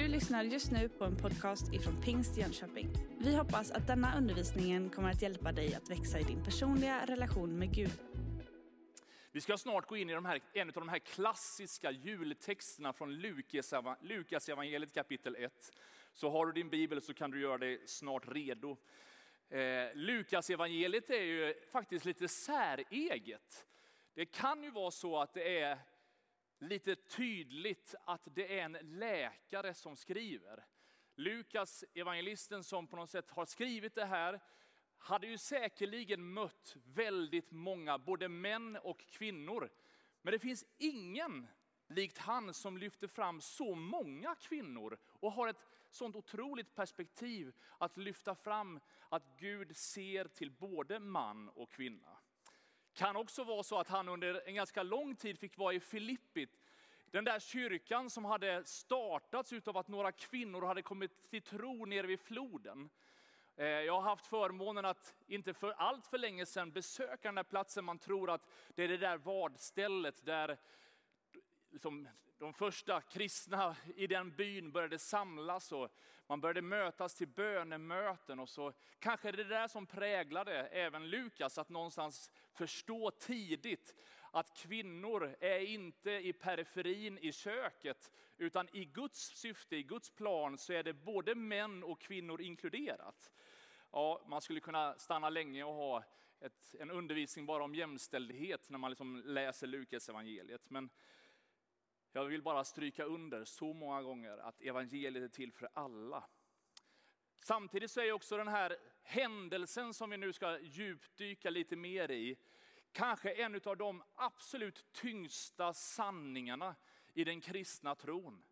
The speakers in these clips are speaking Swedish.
Du lyssnar just nu på en podcast ifrån Pingst Jönköping. Vi hoppas att denna undervisning kommer att hjälpa dig att växa i din personliga relation med Gud. Vi ska snart gå in i de här, en av de här klassiska jultexterna från Lukas, Lukas evangeliet kapitel 1. Så har du din bibel så kan du göra dig snart redo. Eh, Lukas evangeliet är ju faktiskt lite säreget. Det kan ju vara så att det är lite tydligt att det är en läkare som skriver. Lukas, evangelisten som på något sätt har skrivit det här, hade ju säkerligen mött väldigt många, både män och kvinnor. Men det finns ingen likt han som lyfter fram så många kvinnor och har ett sånt otroligt perspektiv att lyfta fram att Gud ser till både man och kvinna. Kan också vara så att han under en ganska lång tid fick vara i Filippit, den där kyrkan som hade startats av att några kvinnor hade kommit till tro nere vid floden. Eh, jag har haft förmånen att inte för allt för länge sedan besöka den där platsen man tror att det är det där vadstället där liksom, de första kristna i den byn började samlas och man började mötas till bönemöten. Och så kanske det är det där som präglade även Lukas, att någonstans förstå tidigt att kvinnor är inte i periferin i köket, utan i Guds syfte, i Guds plan så är det både män och kvinnor inkluderat. Ja, man skulle kunna stanna länge och ha ett, en undervisning bara om jämställdhet när man liksom läser Lukas evangeliet. Men jag vill bara stryka under så många gånger att evangeliet är till för alla. Samtidigt så är också den här händelsen som vi nu ska djupdyka lite mer i, kanske en av de absolut tyngsta sanningarna i den kristna tron.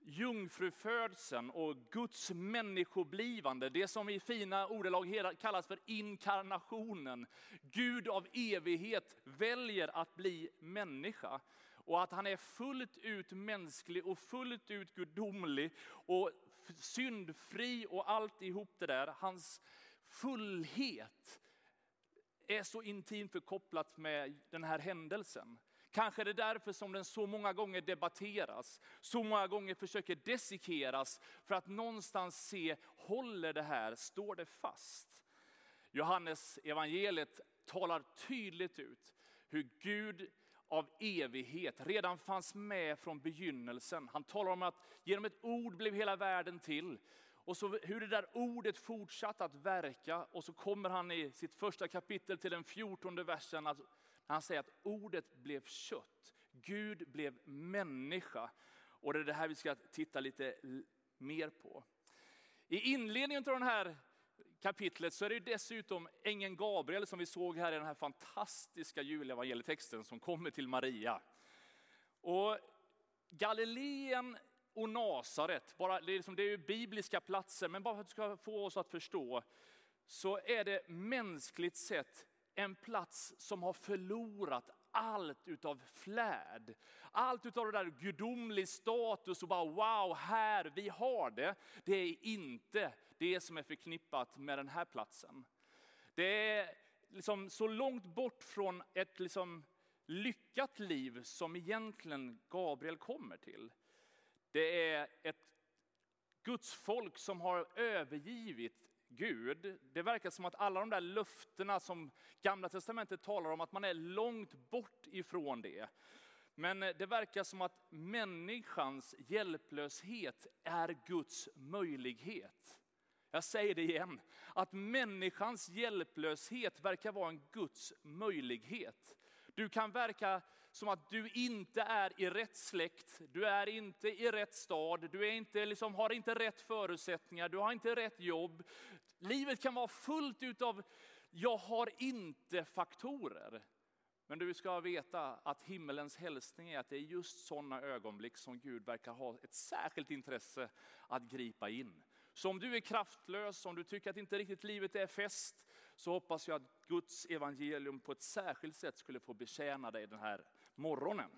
Jungfrufödseln och Guds människoblivande, det som i fina ordalag kallas för inkarnationen. Gud av evighet väljer att bli människa och att han är fullt ut mänsklig och fullt ut gudomlig och syndfri och alltihop det där. Hans fullhet är så intimt förkopplat med den här händelsen. Kanske är det därför som den så många gånger debatteras, så många gånger försöker desikeras för att någonstans se, håller det här, står det fast? Johannes evangeliet talar tydligt ut hur Gud av evighet redan fanns med från begynnelsen. Han talar om att genom ett ord blev hela världen till. Och så hur det där ordet fortsatte att verka. Och så kommer han i sitt första kapitel till den fjortonde versen. När han säger att ordet blev kött. Gud blev människa. Och det är det här vi ska titta lite mer på. I inledningen till den här kapitlet så är det dessutom ängeln Gabriel som vi såg här i den här fantastiska julevangelietexten som kommer till Maria. Och Galileen och Nasaret, bara, det, är liksom, det är ju bibliska platser, men bara för att du ska få oss att förstå, så är det mänskligt sett en plats som har förlorat allt utav flärd. Allt utav det där gudomlig status och bara wow, här, vi har det. Det är inte det som är förknippat med den här platsen. Det är liksom så långt bort från ett liksom lyckat liv som egentligen Gabriel kommer till. Det är ett Guds folk som har övergivit Gud. Det verkar som att alla de där löftena som Gamla Testamentet talar om, att man är långt bort ifrån det. Men det verkar som att människans hjälplöshet är Guds möjlighet. Jag säger det igen, att människans hjälplöshet verkar vara en Guds möjlighet. Du kan verka som att du inte är i rätt släkt, du är inte i rätt stad, du är inte, liksom, har inte rätt förutsättningar, du har inte rätt jobb. Livet kan vara fullt utav jag har inte faktorer. Men du ska veta att himmelens hälsning är att det är just sådana ögonblick som Gud verkar ha ett särskilt intresse att gripa in. Så om du är kraftlös, om du tycker att inte riktigt livet är fest, så hoppas jag att Guds evangelium på ett särskilt sätt skulle få betjäna dig den här morgonen.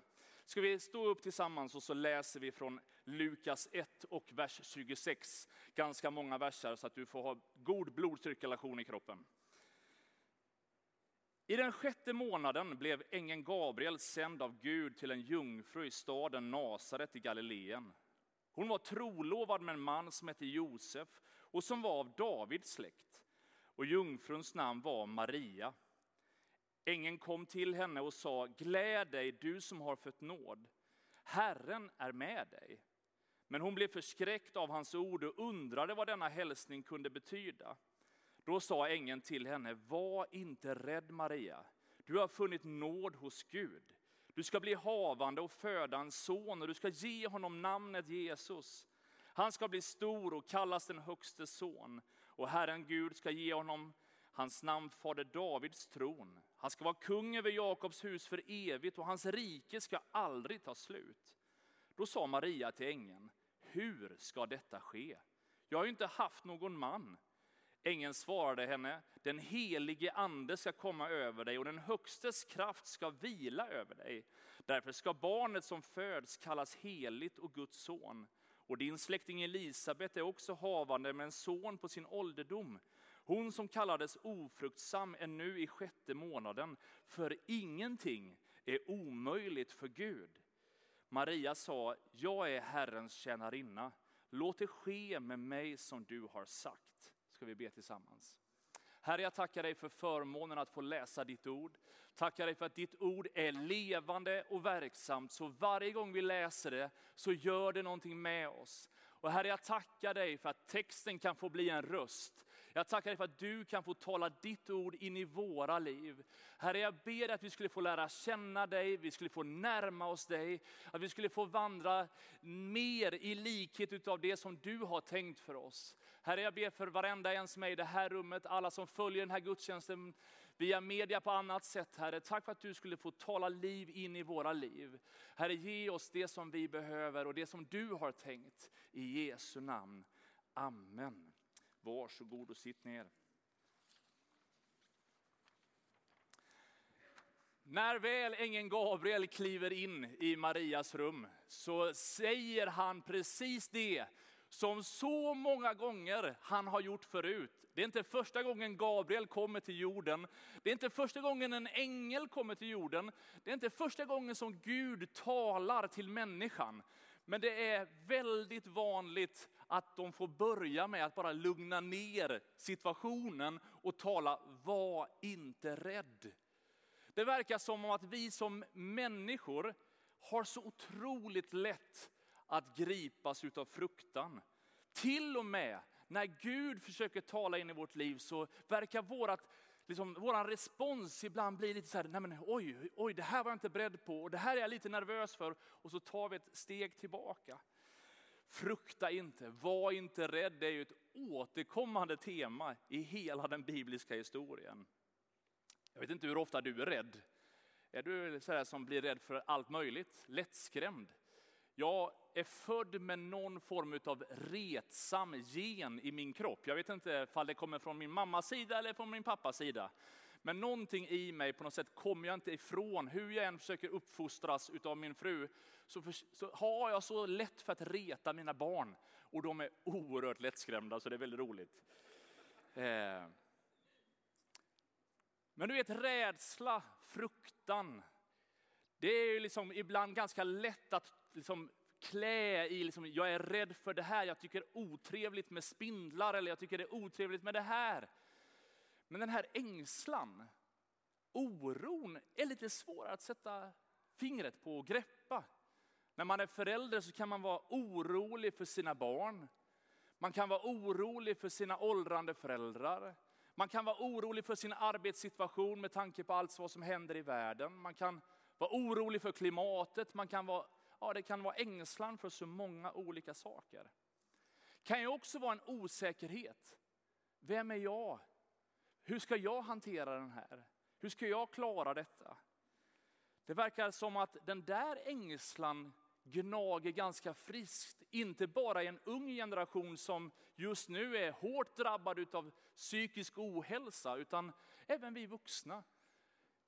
Ska vi stå upp tillsammans och så läser vi från Lukas 1 och vers 26. Ganska många verser så att du får ha god blodcirkulation i kroppen. I den sjätte månaden blev ängeln Gabriel sänd av Gud till en jungfru i staden Nasaret i Galileen hon var trolovad med en man som hette Josef och som var av Davids släkt. Och jungfruns namn var Maria. Ängeln kom till henne och sa, gläd dig du som har fött nåd. Herren är med dig. Men hon blev förskräckt av hans ord och undrade vad denna hälsning kunde betyda. Då sa ängeln till henne, var inte rädd Maria, du har funnit nåd hos Gud. Du ska bli havande och föda en son och du ska ge honom namnet Jesus. Han ska bli stor och kallas den högste son och Herren Gud ska ge honom hans namn fader Davids tron. Han ska vara kung över Jakobs hus för evigt och hans rike ska aldrig ta slut. Då sa Maria till ängeln, hur ska detta ske? Jag har ju inte haft någon man. Ängeln svarade henne, den helige ande ska komma över dig och den högstes kraft ska vila över dig. Därför ska barnet som föds kallas heligt och Guds son. Och din släkting Elisabet är också havande med en son på sin ålderdom. Hon som kallades ofruktsam är nu i sjätte månaden, för ingenting är omöjligt för Gud. Maria sa, jag är Herrens tjänarinna. Låt det ske med mig som du har sagt. Ska vi be tillsammans. Herre, jag tackar dig för förmånen att få läsa ditt ord. Tackar dig för att ditt ord är levande och verksamt, så varje gång vi läser det så gör det någonting med oss. Och Herre, jag tackar dig för att texten kan få bli en röst jag tackar dig för att du kan få tala ditt ord in i våra liv. Herre, jag ber att vi skulle få lära känna dig, vi skulle få närma oss dig, att vi skulle få vandra mer i likhet utav det som du har tänkt för oss. Herre, jag ber för varenda en som är i det här rummet, alla som följer den här gudstjänsten via media på annat sätt, Herre. Tack för att du skulle få tala liv in i våra liv. Herre, ge oss det som vi behöver och det som du har tänkt. I Jesu namn. Amen. Varsågod och sitt ner. När väl ängeln Gabriel kliver in i Marias rum så säger han precis det som så många gånger han har gjort förut. Det är inte första gången Gabriel kommer till jorden. Det är inte första gången en ängel kommer till jorden. Det är inte första gången som Gud talar till människan. Men det är väldigt vanligt att de får börja med att bara lugna ner situationen och tala, var inte rädd. Det verkar som om att vi som människor har så otroligt lätt att gripas utav fruktan. Till och med när Gud försöker tala in i vårt liv så verkar vårat, liksom, våran respons ibland bli lite så här, nej men oj, oj, det här var jag inte beredd på och det här är jag lite nervös för. Och så tar vi ett steg tillbaka. Frukta inte, var inte rädd. Det är ju ett återkommande tema i hela den bibliska historien. Jag vet inte hur ofta du är rädd. Är du sådär som blir rädd för allt möjligt? Lättskrämd? Jag är född med någon form av retsam gen i min kropp. Jag vet inte om det kommer från min mammas sida eller från min pappas sida. Men någonting i mig på något sätt kommer jag inte ifrån. Hur jag än försöker uppfostras av min fru så, för, så, har jag så lätt för att reta mina barn. Och de är oerhört lättskrämda så det är väldigt roligt. Eh. Men du vet rädsla, fruktan. Det är ju liksom ibland ganska lätt att liksom klä i, liksom, jag är rädd för det här, jag tycker det är otrevligt med spindlar eller jag tycker det är otrevligt med det här. Men den här ängslan, oron är lite svårare att sätta fingret på och greppa. När man är förälder så kan man vara orolig för sina barn. Man kan vara orolig för sina åldrande föräldrar. Man kan vara orolig för sin arbetssituation med tanke på allt vad som händer i världen. Man kan vara orolig för klimatet. Man kan vara, ja, det kan vara ängslan för så många olika saker. Det kan ju också vara en osäkerhet. Vem är jag? Hur ska jag hantera den här? Hur ska jag klara detta? Det verkar som att den där ängslan gnager ganska friskt, inte bara i en ung generation som just nu är hårt drabbad av psykisk ohälsa, utan även vi vuxna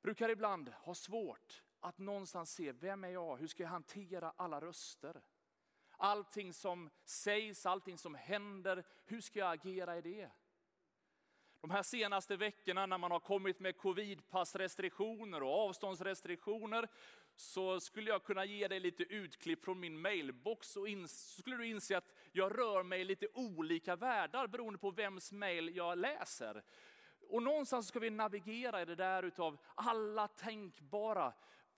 brukar ibland ha svårt att någonstans se, vem är jag? Hur ska jag hantera alla röster? Allting som sägs, allting som händer, hur ska jag agera i det? De här senaste veckorna när man har kommit med covidpassrestriktioner och avståndsrestriktioner så skulle jag kunna ge dig lite utklipp från min mailbox och så skulle du inse att jag rör mig i lite olika världar beroende på vems mail jag läser. Och någonstans ska vi navigera i det där utav alla tänkbara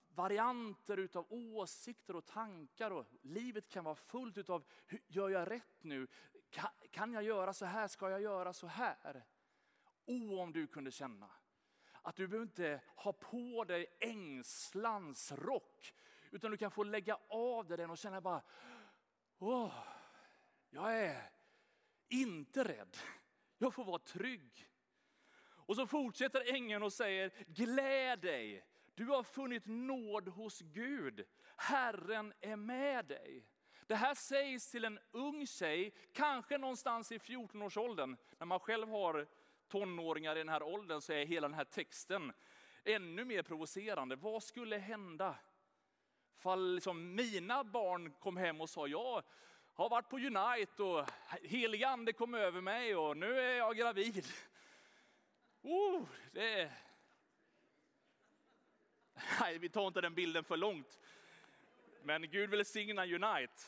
varianter utav åsikter och tankar. Och livet kan vara fullt utav, gör jag rätt nu? Kan, kan jag göra så här? Ska jag göra så här? O, om du kunde känna att du behöver inte ha på dig ängslans rock, utan du kan få lägga av dig den och känna bara, åh, jag är inte rädd. Jag får vara trygg. Och så fortsätter ängeln och säger, gläd dig, du har funnit nåd hos Gud. Herren är med dig. Det här sägs till en ung tjej, kanske någonstans i 14-årsåldern. När man själv har tonåringar i den här åldern så är hela den här texten ännu mer provocerande. Vad skulle hända? Fall liksom mina barn kom hem och sa, jag har varit på Unite och helig ande kom över mig och nu är jag gravid. Oh, det... Nej, vi tar inte den bilden för långt. Men Gud välsigna Unite.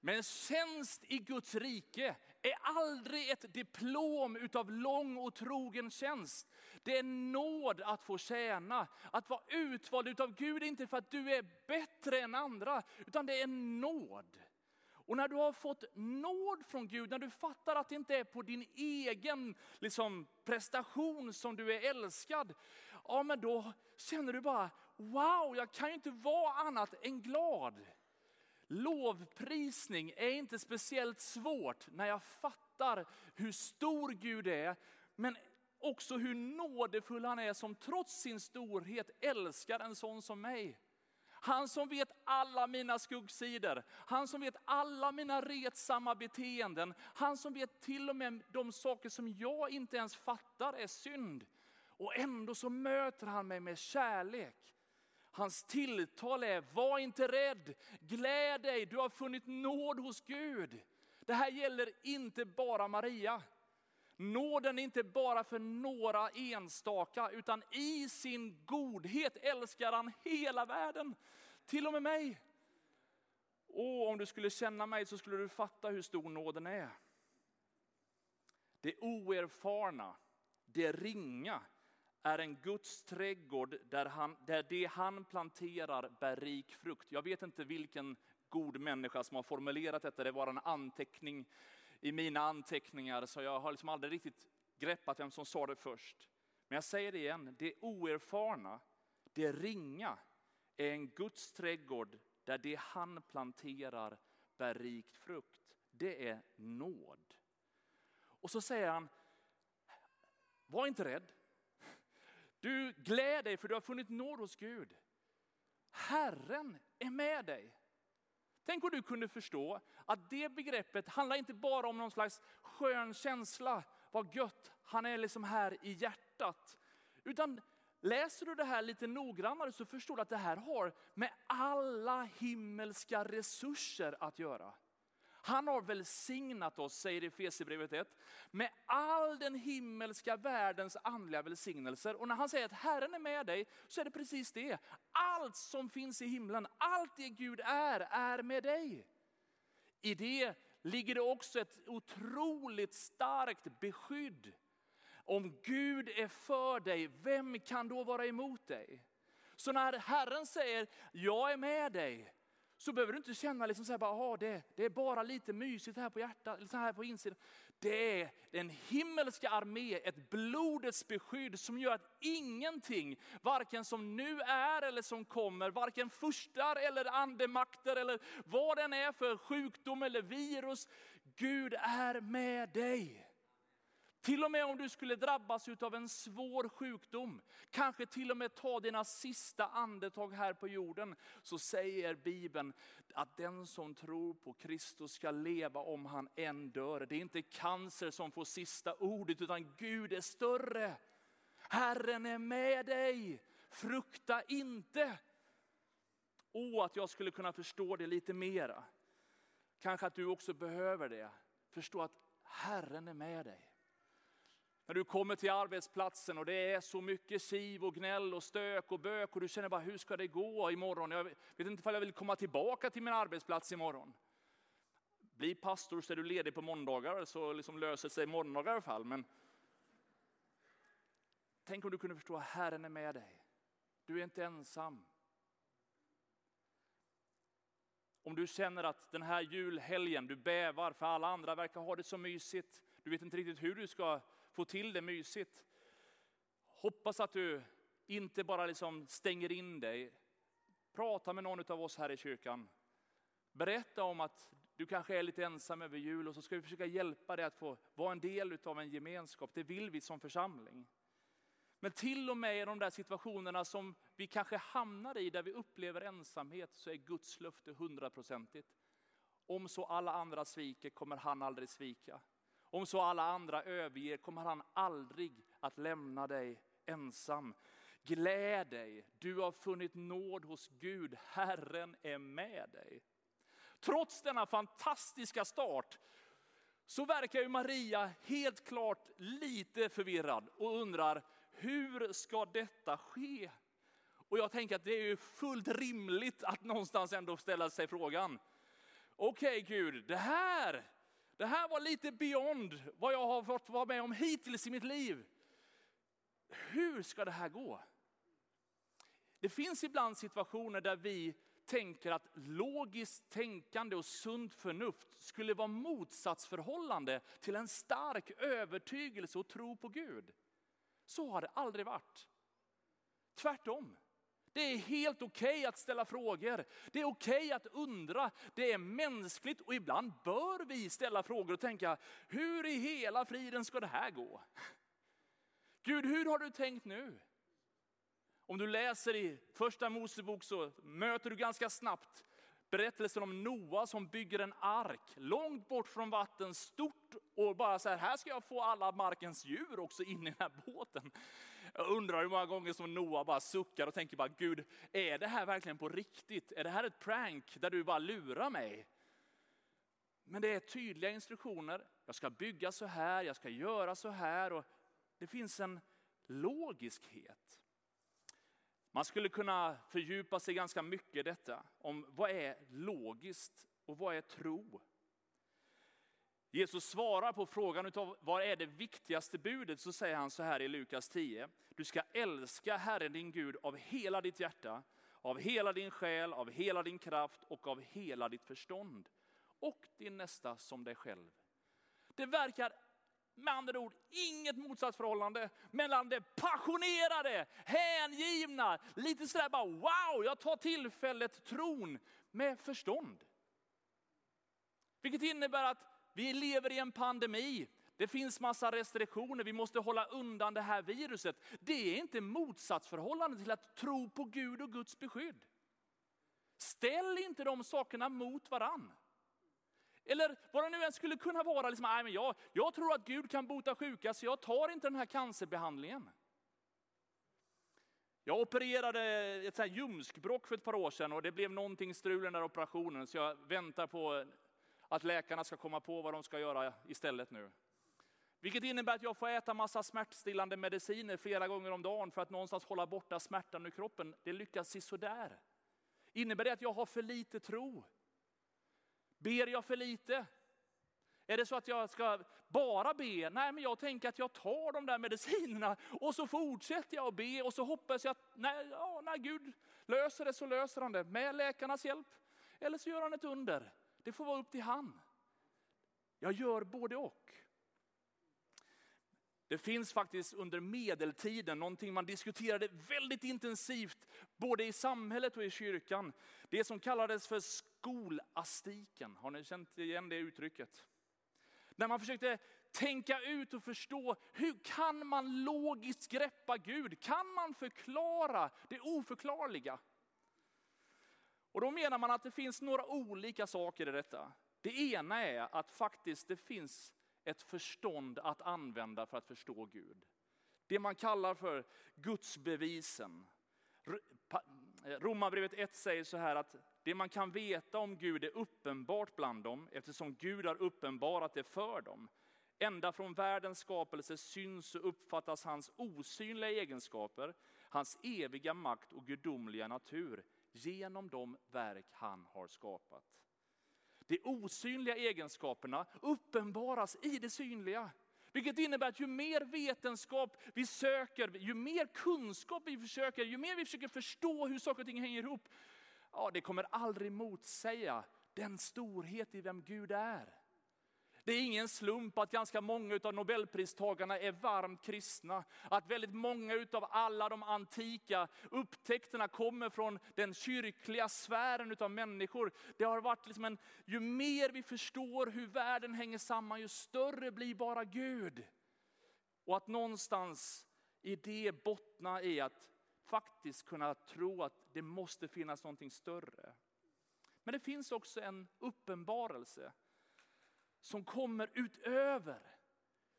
Men tjänst i Guds rike är aldrig ett diplom utav lång och trogen tjänst. Det är nåd att få tjäna. Att vara utvald utav Gud, inte för att du är bättre än andra, utan det är nåd. Och när du har fått nåd från Gud, när du fattar att det inte är på din egen liksom, prestation som du är älskad, ja men då känner du bara, wow, jag kan ju inte vara annat än glad. Lovprisning är inte speciellt svårt när jag fattar hur stor Gud är, men också hur nådefull han är som trots sin storhet älskar en sån som mig. Han som vet alla mina skuggsidor, han som vet alla mina retsamma beteenden, han som vet till och med de saker som jag inte ens fattar är synd. Och ändå så möter han mig med kärlek. Hans tilltal är, var inte rädd, gläd dig, du har funnit nåd hos Gud. Det här gäller inte bara Maria. Nåden är inte bara för några enstaka, utan i sin godhet älskar han hela världen. Till och med mig. Och om du skulle känna mig så skulle du fatta hur stor nåden är. Det oerfarna, det ringa, är en Guds trädgård där, han, där det han planterar bär rik frukt. Jag vet inte vilken god människa som har formulerat detta, det var en anteckning i mina anteckningar, så jag har liksom aldrig riktigt greppat vem som sa det först. Men jag säger det igen, det oerfarna, det ringa, är en Guds trädgård där det han planterar bär rikt frukt. Det är nåd. Och så säger han, var inte rädd. Du gläd dig för du har funnit nåd hos Gud. Herren är med dig. Tänk om du kunde förstå att det begreppet handlar inte bara om någon slags skön känsla, vad gött, han är liksom här i hjärtat. Utan läser du det här lite noggrannare så förstår du att det här har med alla himmelska resurser att göra. Han har välsignat oss, säger Efesierbrevet 1, med all den himmelska världens andliga välsignelser. Och när han säger att Herren är med dig, så är det precis det. Allt som finns i himlen, allt det Gud är, är med dig. I det ligger det också ett otroligt starkt beskydd. Om Gud är för dig, vem kan då vara emot dig? Så när Herren säger, jag är med dig, så behöver du inte känna liksom så här, bara, det, det är bara lite mysigt här på hjärtat, eller så här på insidan. Det är den himmelska armé, ett blodets beskydd som gör att ingenting, varken som nu är eller som kommer, varken furstar eller andemakter eller vad den är för sjukdom eller virus, Gud är med dig. Till och med om du skulle drabbas av en svår sjukdom, kanske till och med ta dina sista andetag här på jorden, så säger Bibeln att den som tror på Kristus ska leva om han än dör. Det är inte cancer som får sista ordet, utan Gud är större. Herren är med dig, frukta inte. Åh, att jag skulle kunna förstå det lite mera. Kanske att du också behöver det. Förstå att Herren är med dig. När du kommer till arbetsplatsen och det är så mycket siv och gnäll och stök och bök och du känner bara, hur ska det gå imorgon? Jag vet inte om jag vill komma tillbaka till min arbetsplats imorgon. Bli pastor så är du ledig på måndagar så liksom löser sig måndagar i alla fall. Men tänk om du kunde förstå att Herren är med dig. Du är inte ensam. Om du känner att den här julhelgen, du bävar för alla andra verkar ha det så mysigt. Du vet inte riktigt hur du ska få till det mysigt. Hoppas att du inte bara liksom stänger in dig. Prata med någon av oss här i kyrkan. Berätta om att du kanske är lite ensam över jul och så ska vi försöka hjälpa dig att få vara en del av en gemenskap. Det vill vi som församling. Men till och med i de där situationerna som vi kanske hamnar i, där vi upplever ensamhet, så är Guds löfte hundraprocentigt. Om så alla andra sviker kommer han aldrig svika. Om så alla andra överger kommer han aldrig att lämna dig ensam. Gläd dig, du har funnit nåd hos Gud, Herren är med dig. Trots denna fantastiska start så verkar ju Maria helt klart lite förvirrad och undrar, hur ska detta ske? Och jag tänker att det är ju fullt rimligt att någonstans ändå ställa sig frågan. Okej okay, Gud, det här, det här var lite beyond vad jag har fått vara med om hittills i mitt liv. Hur ska det här gå? Det finns ibland situationer där vi tänker att logiskt tänkande och sunt förnuft skulle vara motsatsförhållande till en stark övertygelse och tro på Gud. Så har det aldrig varit. Tvärtom. Det är helt okej okay att ställa frågor. Det är okej okay att undra. Det är mänskligt och ibland bör vi ställa frågor och tänka, hur i hela friden ska det här gå? Gud, hur har du tänkt nu? Om du läser i första Mosebok så möter du ganska snabbt berättelsen om Noa som bygger en ark långt bort från vatten, stort och bara så här, här ska jag få alla markens djur också in i den här båten. Jag undrar hur många gånger som Noah bara suckar och tänker bara, Gud, är det här verkligen på riktigt? Är det här ett prank där du bara lurar mig? Men det är tydliga instruktioner. Jag ska bygga så här, jag ska göra så här och det finns en logiskhet. Man skulle kunna fördjupa sig ganska mycket i detta, om vad är logiskt och vad är tro? Jesus svarar på frågan utav vad är det viktigaste budet, så säger han så här i Lukas 10. Du ska älska Herren din Gud av hela ditt hjärta, av hela din själ, av hela din kraft och av hela ditt förstånd. Och din nästa som dig själv. Det verkar med andra ord, inget motsatsförhållande mellan det passionerade, hängivna, lite sådär bara wow, jag tar tillfället, tron med förstånd. Vilket innebär att vi lever i en pandemi. Det finns massa restriktioner, vi måste hålla undan det här viruset. Det är inte motsatsförhållande till att tro på Gud och Guds beskydd. Ställ inte de sakerna mot varann. Eller vad det nu än skulle kunna vara. Liksom, nej, men jag, jag tror att Gud kan bota sjuka så jag tar inte den här cancerbehandlingen. Jag opererade ett ljumskbråck för ett par år sedan och det blev någonting strul i den där operationen så jag väntar på att läkarna ska komma på vad de ska göra istället nu. Vilket innebär att jag får äta massa smärtstillande mediciner flera gånger om dagen för att någonstans hålla borta smärtan ur kroppen. Det lyckas sådär. Innebär det att jag har för lite tro? Ber jag för lite? Är det så att jag ska bara be? Nej, men jag tänker att jag tar de där medicinerna och så fortsätter jag att be och så hoppas jag att när, ja, när Gud löser det så löser han det med läkarnas hjälp. Eller så gör han ett under. Det får vara upp till han. Jag gör både och. Det finns faktiskt under medeltiden någonting man diskuterade väldigt intensivt, både i samhället och i kyrkan. Det som kallades för skolastiken. Har ni känt igen det uttrycket? När man försökte tänka ut och förstå, hur kan man logiskt greppa Gud? Kan man förklara det oförklarliga? Och då menar man att det finns några olika saker i detta. Det ena är att faktiskt det finns ett förstånd att använda för att förstå Gud. Det man kallar för gudsbevisen. Eh, Romarbrevet 1 säger så här att det man kan veta om Gud är uppenbart bland dem eftersom Gud har uppenbarat det för dem. Ända från världens skapelse syns och uppfattas hans osynliga egenskaper, hans eviga makt och gudomliga natur genom de verk han har skapat. De osynliga egenskaperna uppenbaras i det synliga. Vilket innebär att ju mer vetenskap vi söker, ju mer kunskap vi försöker, ju mer vi försöker förstå hur saker och ting hänger ihop, ja, det kommer aldrig motsäga den storhet i vem Gud är. Det är ingen slump att ganska många av nobelpristagarna är varmt kristna. Att väldigt många av alla de antika upptäckterna kommer från den kyrkliga sfären av människor. Det har varit liksom en, ju mer vi förstår hur världen hänger samman, ju större blir bara Gud. Och att någonstans i det bottna i att faktiskt kunna tro att det måste finnas någonting större. Men det finns också en uppenbarelse som kommer utöver.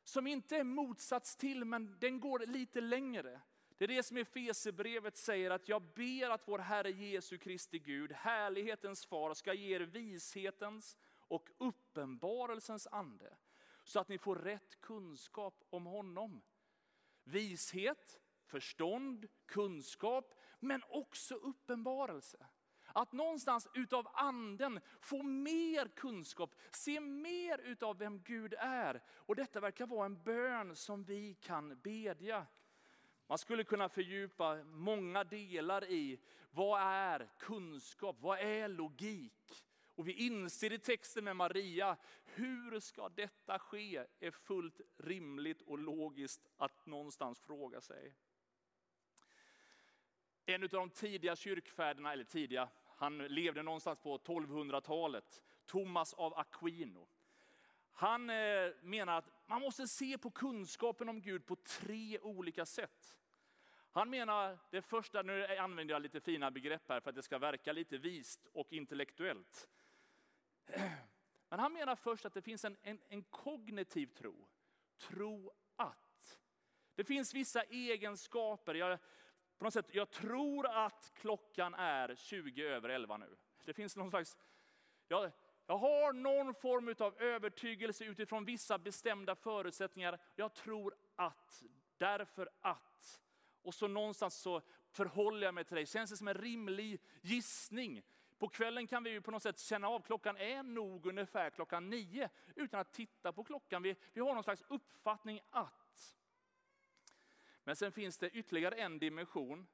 Som inte är motsats till, men den går lite längre. Det är det som Efesierbrevet säger att jag ber att vår Herre Jesu Kristi Gud, härlighetens far, ska ge er vishetens och uppenbarelsens ande. Så att ni får rätt kunskap om honom. Vishet, förstånd, kunskap, men också uppenbarelse. Att någonstans utav anden få mer kunskap, se mer utav vem Gud är. Och detta verkar vara en bön som vi kan bedja. Man skulle kunna fördjupa många delar i vad är kunskap, vad är logik? Och vi inser i texten med Maria, hur ska detta ske? är fullt rimligt och logiskt att någonstans fråga sig. En av de tidiga kyrkfäderna, eller tidiga, han levde någonstans på 1200-talet. Thomas av Aquino. Han eh, menar att man måste se på kunskapen om Gud på tre olika sätt. Han menar det första, nu använder jag lite fina begrepp här för att det ska verka lite vist och intellektuellt. Men han menar först att det finns en, en, en kognitiv tro. Tro att. Det finns vissa egenskaper. Jag, på något sätt, jag tror att klockan är 20 över 11 nu. Det finns någon slags, jag, jag har någon form av övertygelse utifrån vissa bestämda förutsättningar. Jag tror att, därför att. Och så någonstans så förhåller jag mig till dig. Känns det som en rimlig gissning? På kvällen kan vi ju på något sätt känna av, klockan är nog ungefär klockan nio, utan att titta på klockan. Vi, vi har någon slags uppfattning att. Men sen finns det ytterligare en dimension.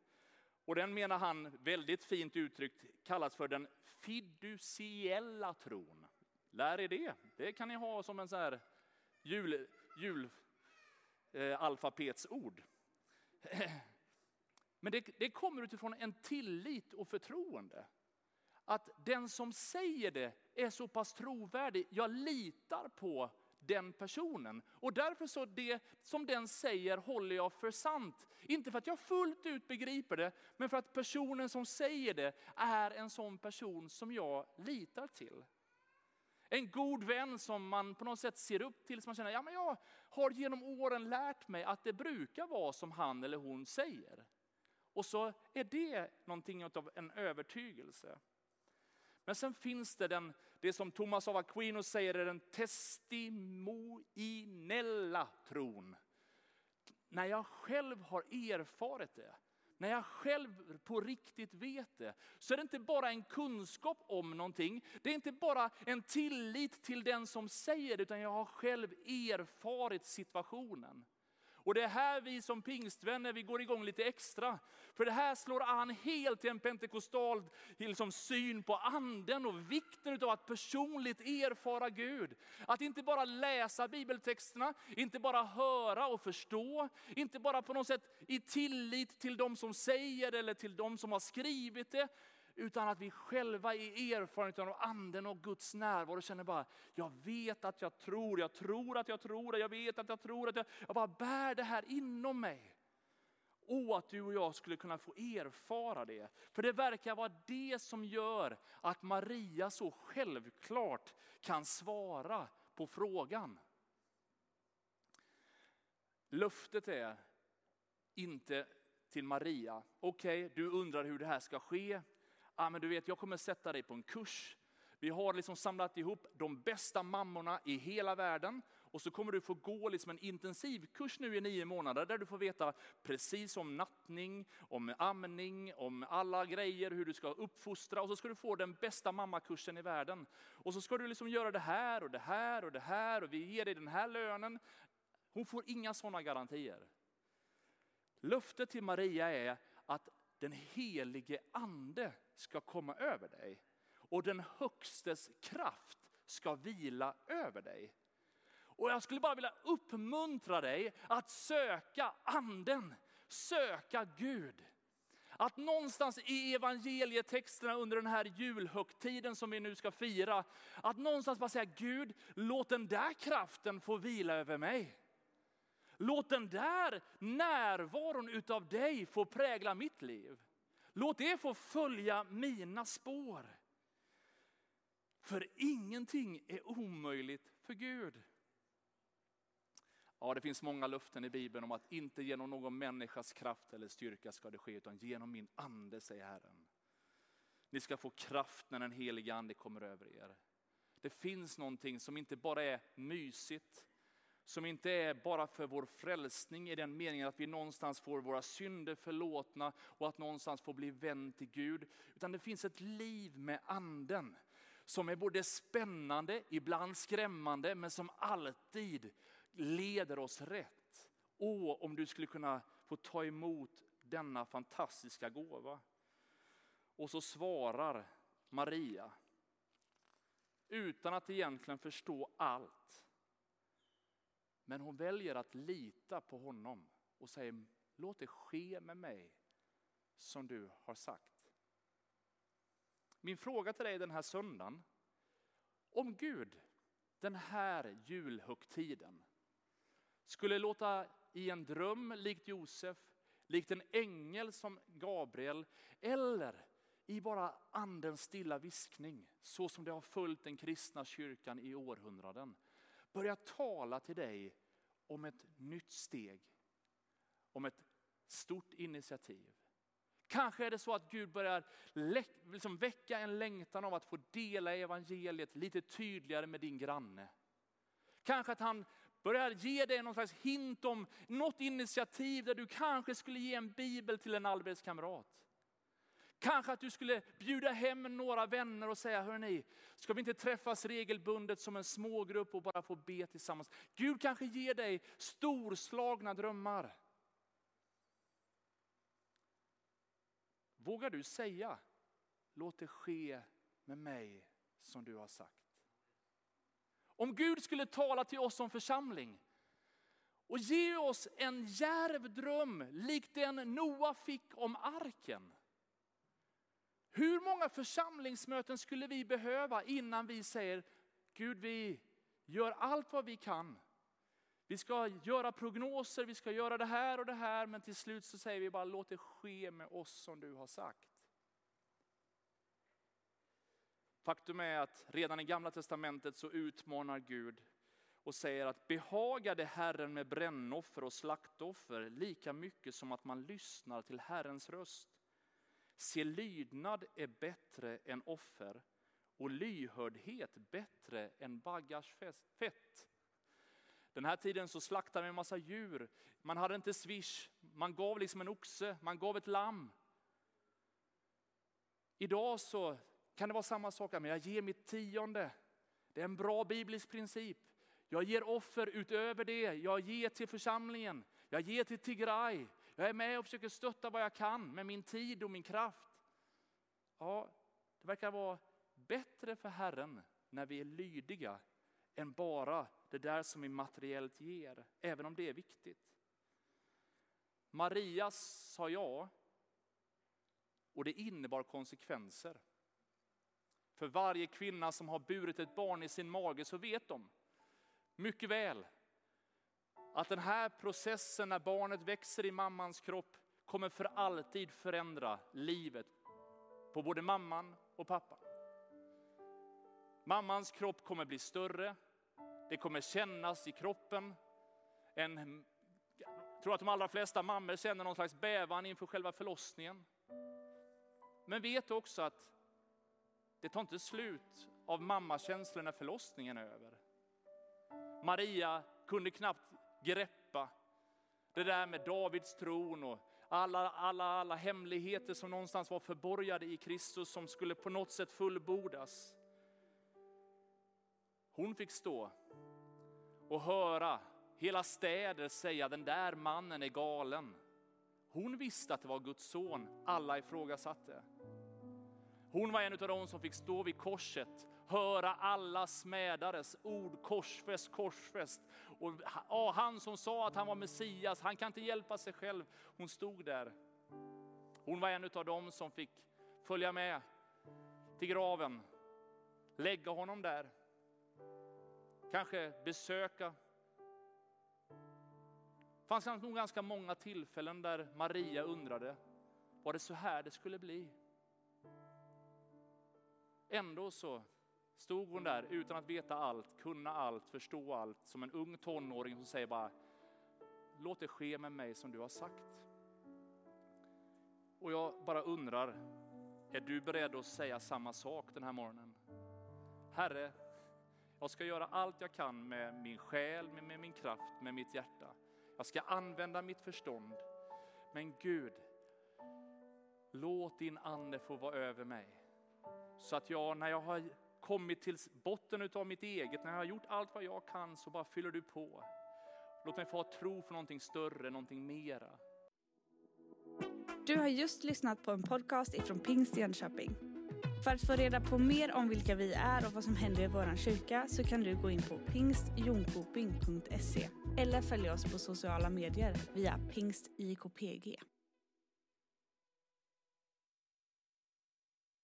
Och den menar han, väldigt fint uttryckt, kallas för den fiduciella tron. Lär er det. Det kan ni ha som en så här jul, jul eh, alfabetsord. Men det, det kommer utifrån en tillit och förtroende. Att den som säger det är så pass trovärdig. Jag litar på den personen. Och därför så det som den säger håller jag för sant. Inte för att jag fullt ut begriper det, men för att personen som säger det är en sån person som jag litar till. En god vän som man på något sätt ser upp till, som man känner, ja men jag har genom åren lärt mig att det brukar vara som han eller hon säger. Och så är det någonting av en övertygelse. Men sen finns det den, det som Thomas av Aquino säger är den testimoniella tron. När jag själv har erfarit det, när jag själv på riktigt vet det, så är det inte bara en kunskap om någonting. Det är inte bara en tillit till den som säger det, utan jag har själv erfarit situationen. Och det är här vi som pingstvänner, vi går igång lite extra. För det här slår an helt i en pentekostal liksom, syn på anden och vikten av att personligt erfara Gud. Att inte bara läsa bibeltexterna, inte bara höra och förstå, inte bara på något sätt i tillit till de som säger eller till de som har skrivit det, utan att vi själva i erfarenheten av anden och Guds närvaro känner bara, jag vet att jag tror, jag tror att jag tror, jag vet att jag tror att jag, jag bara bär det här inom mig. Och att du och jag skulle kunna få erfara det. För det verkar vara det som gör att Maria så självklart kan svara på frågan. Löftet är inte till Maria, okej okay, du undrar hur det här ska ske ah, men du vet, jag kommer sätta dig på en kurs. Vi har liksom samlat ihop de bästa mammorna i hela världen Och så kommer du få gå liksom en intensivkurs nu i nio månader där du får veta precis om nattning, om amning, om alla grejer, hur du ska uppfostra. Och så ska du få den bästa mammakursen i världen. Och så ska du liksom göra det här och det här och det här och vi ger dig den här lönen. Hon får inga sådana garantier. Löftet till Maria är att den helige ande ska komma över dig och den högstes kraft ska vila över dig. Och jag skulle bara vilja uppmuntra dig att söka anden, söka Gud. Att någonstans i evangelietexterna under den här julhögtiden som vi nu ska fira, att någonstans bara säga Gud, låt den där kraften få vila över mig. Låt den där närvaron utav dig få prägla mitt liv. Låt det få följa mina spår. För ingenting är omöjligt för Gud. Ja, det finns många löften i Bibeln om att inte genom någon människas kraft eller styrka ska det ske, utan genom min ande, säger Herren. Ni ska få kraft när den heliga ande kommer över er. Det finns någonting som inte bara är mysigt, som inte är bara för vår frälsning i den meningen att vi någonstans får våra synder förlåtna och att någonstans få bli vän till Gud. Utan det finns ett liv med anden som är både spännande, ibland skrämmande, men som alltid leder oss rätt. Åh, om du skulle kunna få ta emot denna fantastiska gåva. Och så svarar Maria, utan att egentligen förstå allt. Men hon väljer att lita på honom och säger, låt det ske med mig som du har sagt. Min fråga till dig den här söndagen, om Gud den här julhögtiden skulle låta i en dröm likt Josef, likt en ängel som Gabriel, eller i bara andens stilla viskning, så som det har följt den kristna kyrkan i århundraden, börja tala till dig om ett nytt steg, om ett stort initiativ. Kanske är det så att Gud börjar liksom väcka en längtan av att få dela evangeliet lite tydligare med din granne. Kanske att han börjar ge dig någon slags hint om något initiativ där du kanske skulle ge en bibel till en arbetskamrat. Kanske att du skulle bjuda hem några vänner och säga, hörni, ska vi inte träffas regelbundet som en smågrupp och bara få be tillsammans? Gud kanske ger dig storslagna drömmar. Vågar du säga, låt det ske med mig som du har sagt? Om Gud skulle tala till oss som församling och ge oss en järv dröm likt den Noa fick om arken. Hur många församlingsmöten skulle vi behöva innan vi säger, Gud vi gör allt vad vi kan. Vi ska göra prognoser, vi ska göra det här och det här, men till slut så säger vi bara låt det ske med oss som du har sagt. Faktum är att redan i gamla testamentet så utmanar Gud och säger att behagade Herren med brännoffer och slaktoffer lika mycket som att man lyssnar till Herrens röst. Se lydnad är bättre än offer och lyhördhet bättre än baggars fett. Den här tiden så slaktade man en massa djur. Man hade inte swish, man gav liksom en oxe, man gav ett lamm. Idag så kan det vara samma sak, men jag ger mitt tionde. Det är en bra biblisk princip. Jag ger offer utöver det, jag ger till församlingen, jag ger till Tigray. Jag är med och försöker stötta vad jag kan med min tid och min kraft. Ja, det verkar vara bättre för Herren när vi är lydiga än bara det där som vi materiellt ger, även om det är viktigt. Maria sa ja och det innebar konsekvenser. För varje kvinna som har burit ett barn i sin mage så vet de mycket väl att den här processen när barnet växer i mammans kropp kommer för alltid förändra livet på både mamman och pappan. Mammans kropp kommer bli större, det kommer kännas i kroppen. En, jag tror att de allra flesta mammor känner någon slags bävan inför själva förlossningen. Men vet också att det tar inte slut av mammakänslor när förlossningen är över. Maria kunde knappt greppa det där med Davids tron och alla, alla, alla hemligheter som någonstans var förborgade i Kristus som skulle på något sätt fullbordas. Hon fick stå och höra hela städer säga den där mannen är galen. Hon visste att det var Guds son, alla ifrågasatte. Hon var en av dem som fick stå vid korset, höra alla smädares ord, korsfäst, korsfäst. Och ja, han som sa att han var Messias, han kan inte hjälpa sig själv. Hon stod där. Hon var en av dem som fick följa med till graven, lägga honom där. Kanske besöka. Det fanns nog ganska många tillfällen där Maria undrade, var det så här det skulle bli? Ändå så stod hon där utan att veta allt, kunna allt, förstå allt, som en ung tonåring som säger bara, låt det ske med mig som du har sagt. Och jag bara undrar, är du beredd att säga samma sak den här morgonen? Herre, jag ska göra allt jag kan med min själ, med, med min kraft, med mitt hjärta. Jag ska använda mitt förstånd. Men Gud, låt din ande få vara över mig. Så att jag, när jag har kommit till botten av mitt eget, när jag har gjort allt vad jag kan, så bara fyller du på. Låt mig få ha tro för någonting större, någonting mera. Du har just lyssnat på en podcast ifrån Pingst Jönköping. För att få reda på mer om vilka vi är och vad som händer i vår kyrka så kan du gå in på pingstjonkoping.se eller följa oss på sociala medier via pingstjkpg.